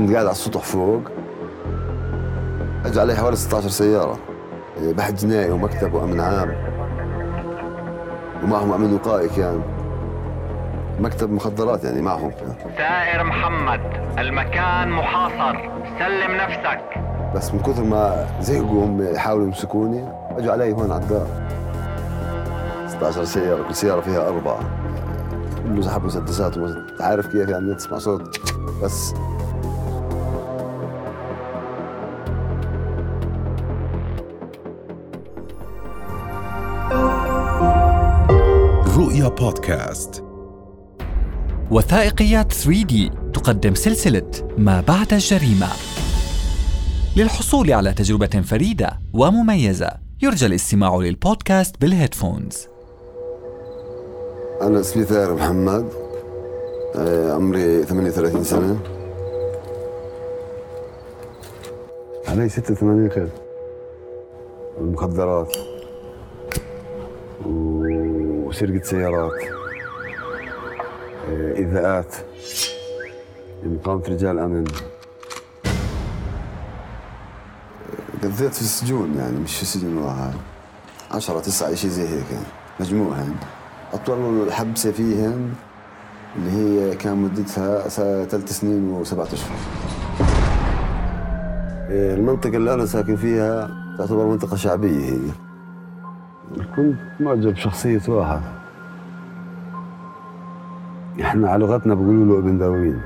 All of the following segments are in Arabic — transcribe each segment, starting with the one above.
كنت قاعد على السطح فوق. اجى علي حوالي 16 سيارة. إيه، بحث جنائي ومكتب وأمن عام. ومعهم امن وقائي كان. مكتب مخدرات يعني معهم سائر محمد المكان محاصر. سلم نفسك. بس من كثر ما زهقوا هم يحاولوا يمسكوني أجوا علي هون على الدار. 16 سيارة كل سيارة فيها أربعة. كله سحب مسدسات انت عارف كيف يعني تسمع صوت. بس بودكاست. وثائقيات 3D تقدم سلسلة ما بعد الجريمة. للحصول على تجربة فريدة ومميزة يرجى الاستماع للبودكاست بالهيدفونز. أنا اسمي ثائر محمد آه، عمري 38 سنة. علي 86 كذا المخدرات. وسرقة سيارات. آه، إيذاءات مقاومة رجال أمن. قضيت في السجون يعني مش في سجن واحد. عشرة تسعة شيء زي هيك. يعني أطول حبسة فيهن اللي هي كان مدتها ثلاث سنين وسبعة أشهر. إيه، المنطقة اللي أنا ساكن فيها تعتبر منطقة شعبية هي. كنت معجب بشخصية واحد. إحنا على لغتنا بيقولوا له ابن داوين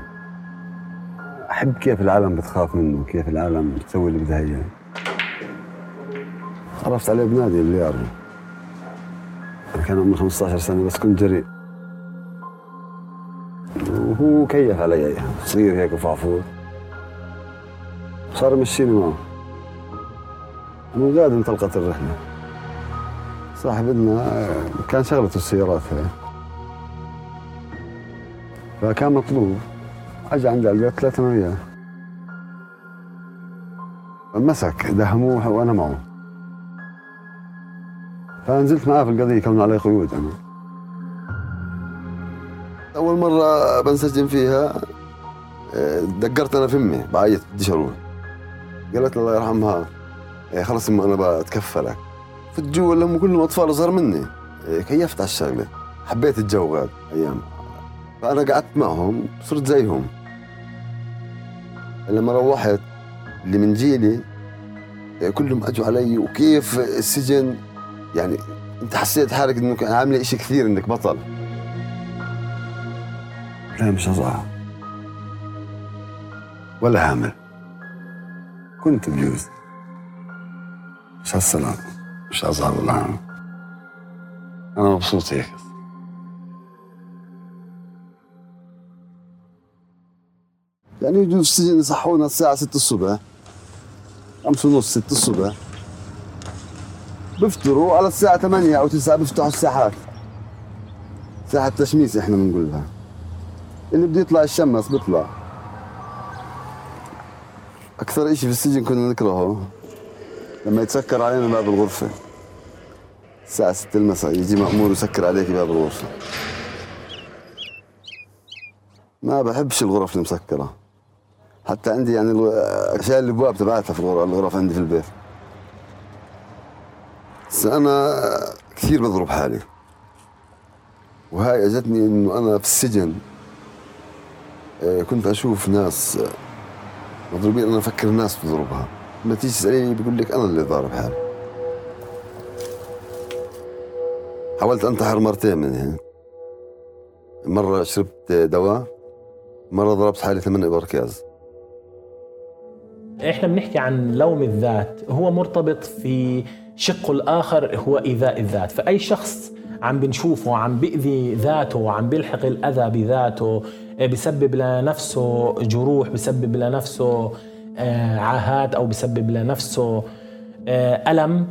أحب كيف العالم بتخاف منه كيف العالم بتسوي اللي بدها إياه. عرفت عليه بنادي اللي يعرفه. كان عمري 15 سنة بس كنت جريء. وهو كيف علي صغير هيك وفعفور. صار يمشيني معه. وقاعد انطلقت الرحلة. صاحبنا كان شغلته السيارات هي. فكان مطلوب. أجى على البيت ثلاثة وياه مسك دهموه وأنا معه. فنزلت معاه في القضية كون علي قيود أنا. أول مرة بنسجن فيها دقرت أنا في أمي بعيط بديش أروح. قالت الله يرحمها إيه، خلص أنا بتكفلك. في الجو هم كلهم اطفال اصغر مني؟ إيه، كيفت على الشغلة. حبيت الجو هذا أيام. فأنا قعدت معهم صرت زيهم. لما روحت اللي من جيلي إيه، كلهم أجوا علي وكيف السجن؟ يعني أنت حسيت حالك انك عامله شيء كثير إنك بطل. لا مش أصعب ولا هامل. كنت بجوز. مش هالسلام مش أصعب ولا أنا مبسوط هيك. يعني يجوا في السجن يصحونا الساعة 6 الصبح. خمسة ونص 6 الصبح. بفطروا على الساعة 8 أو 9 بيفتحوا الساحات. ساحة تشميس إحنا بنقول لها اللي بده يطلع الشمس بيطلع. أكثر إشي في السجن كنا نكرهه. لما يتسكر علينا باب الغرفة. الساعة 6 المساء يجي مأمور يسكر عليك باب الغرفة. ما بحبش الغرف المسكرة. حتى عندي يعني الأشياء الأبواب تبعتها في الغرف عندي في البيت. بس أنا كثير بضرب حالي. وهاي أجتني إنه أنا في السجن آه، كنت أشوف ناس آه، مضروبين. أنا أفكر الناس بضربها لما تيجي تساليني بيقول لك أنا اللي ضارب حالي. حاولت أنتحر مرتين من هنا مرة شربت دواء مرة ضربت حالي ثمان ابركاز إحنا بنحكي عن لوم الذات. هو مرتبط في شقه الآخر هو إيذاء الذات. فأي شخص عم بنشوفه عم بيأذي ذاته عم بيلحق الأذى بذاته آه، بسبب لنفسه جروح بسبب لنفسه آه، عاهات أو بسبب لنفسه ألم.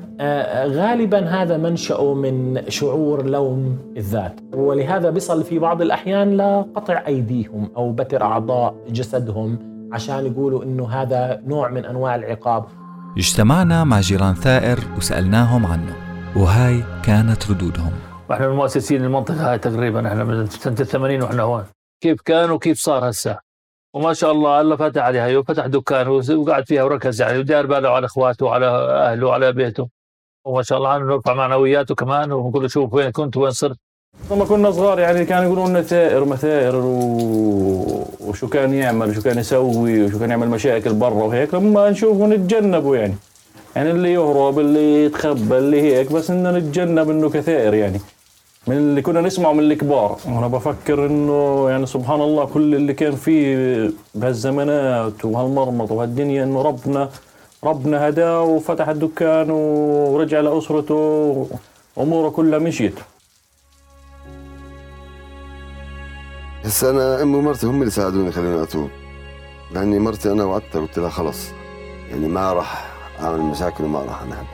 غالبا هذا منشأه من شعور لوم الذات. ولهذا بيصل في بعض الأحيان لقطع أيديهم أو بتر أعضاء جسدهم عشان يقولوا إنه هذا نوع من أنواع العقاب. اجتمعنا مع جيران ثائر وسألناهم عنه وهاي كانت ردودهم. وإحنا من مؤسسين المنطقة هاي تقريبا إحنا من سنة 80 وإحنا هون. كيف كان وكيف صار هسه؟ وما شاء الله الله فتح عليها وفتح دكان وقعد فيها وركز يعني ودار باله على اخواته وعلى اهله وعلى بيته. وما شاء الله عنه نرفع معنوياته كمان ونقول له شوف وين كنت وين صرت. لما كنا صغار يعني كانوا يقولون لنا ثائر مثائر و... وشو كان يعمل وشو كان يسوي وشو كان يعمل مشاكل برا وهيك لما نشوفه نتجنبه يعني. يعني اللي يهرب اللي يتخبى اللي هيك بس إنه نتجنب إنه كثائر يعني. من اللي كنا نسمعه من الكبار. وأنا بفكر إنه يعني سبحان الله كل اللي كان فيه بهالزمانات وهالمرمط وهالدنيا إنه ربنا ربنا هداه وفتح الدكان ورجع لأسرته اموره كلها مشيت. هسه أنا امي ومرتي هم اللي ساعدوني خليني أتوب. لأني مرتي أنا وعدتها قلت لها خلص. يعني ما راح أعمل مشاكل وما راح أنحب.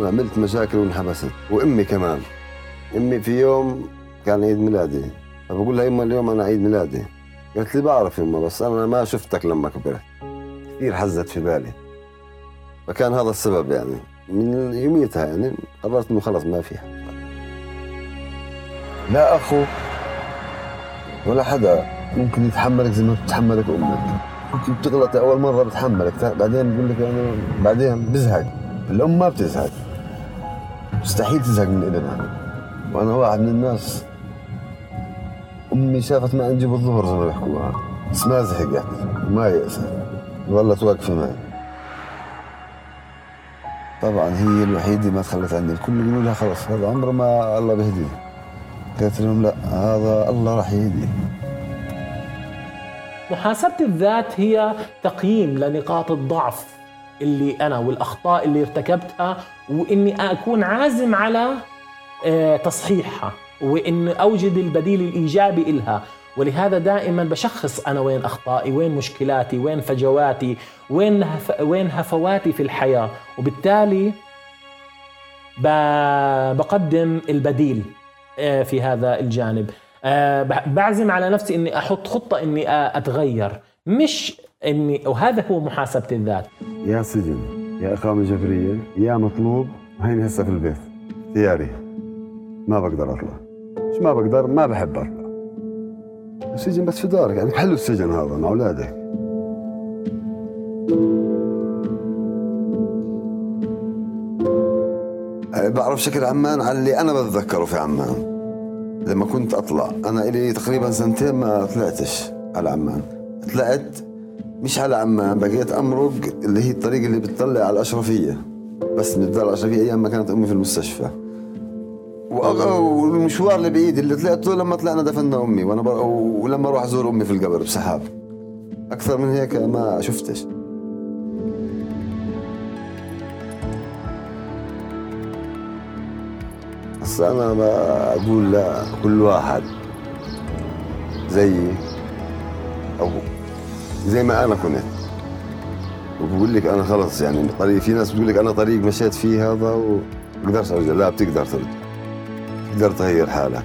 وعملت مشاكل وانحبست. وأمي كمان. أمي في يوم كان عيد ميلادي. فبقول لها يما اليوم أنا عيد ميلادي. قالت لي بعرف يما بس أنا ما شفتك لما كبرت. كثير حزت في بالي. فكان هذا السبب يعني من يوميتها يعني قررت إنه خلص ما في حد. لا أخو ولا حدا. ممكن يتحملك زي ما بتتحملك أمك. ممكن بتغلط أول مرة بتحملك. بعدين بقول لك يعني بعدين بزهق. الأم ما بتزهق. مستحيل تزهق من ابنها وأنا واحد من الناس. أمي شافت ما عندي بالظهر زي ما بيحكوها بس ما زهقت وما يأست ظلت واقفه معي. طبعا هي الوحيدة ما تخلت عني الكل يقولوا لها خلص هذا عمره ما الله بيهديه قلت لهم لا هذا الله راح يهديه محاسبة الذات هي تقييم لنقاط الضعف اللي أنا والأخطاء اللي ارتكبتها وإني أكون عازم على تصحيحها وإن أوجد البديل الإيجابي إلها. ولهذا دائما بشخص أنا وين أخطائي وين مشكلاتي وين فجواتي وين, هف وين هفواتي في الحياة. وبالتالي بقدم البديل آه، في هذا الجانب. آه، بعزم على نفسي إني أحط خطة إني أتغير مش إني وهذا هو محاسبة الذات. يا سجن يا اقامه جبريه يا مطلوب هيني هسه في البيت اختياري. ما بقدر أطلع. مش ما بقدر؟ ما بحب أطلع. السجن بس في دارك يعني حلو السجن هذا مع اولادك بعرف شكل عمان على اللي أنا بتذكره في عمان. لما كنت أطلع أنا إلي تقريبا سنتين ما طلعتش على عمان. طلعت مش على عمان بقيت أمرق اللي هي الطريق اللي بتطلع على الأشرفية. بس من الدار الأشرفية أيام ما كانت أمي في المستشفى. والمشوار اللي بعيد اللي طلعته لما طلعنا دفنا أمي وأنا بر... ولما أروح ازور أمي في القبر بسحاب. أكثر من هيك ما شفتش. بس أنا بقول لكل واحد زيي أو زي ما أنا كنت. وبقول لك أنا خلص يعني طريق في ناس بتقول لك أنا طريق مشيت فيه هذا وما بقدرش أرجع. لا بتقدر ترجع. بتقدر تغير حالك.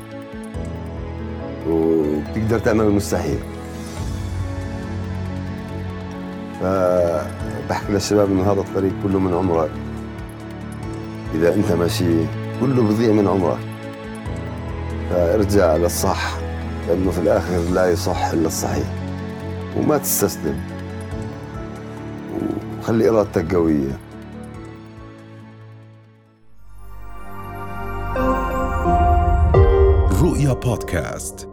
وبتقدر تعمل المستحيل. فبحكي للشباب إنه هذا الطريق كله من عمرك إذا أنت ماشي كله بضيع من عمرك فارجع للصح لأنه في الآخر لا يصح إلا الصحيح. وما تستسلم. وخلي إرادتك قوية. رؤيا بودكاست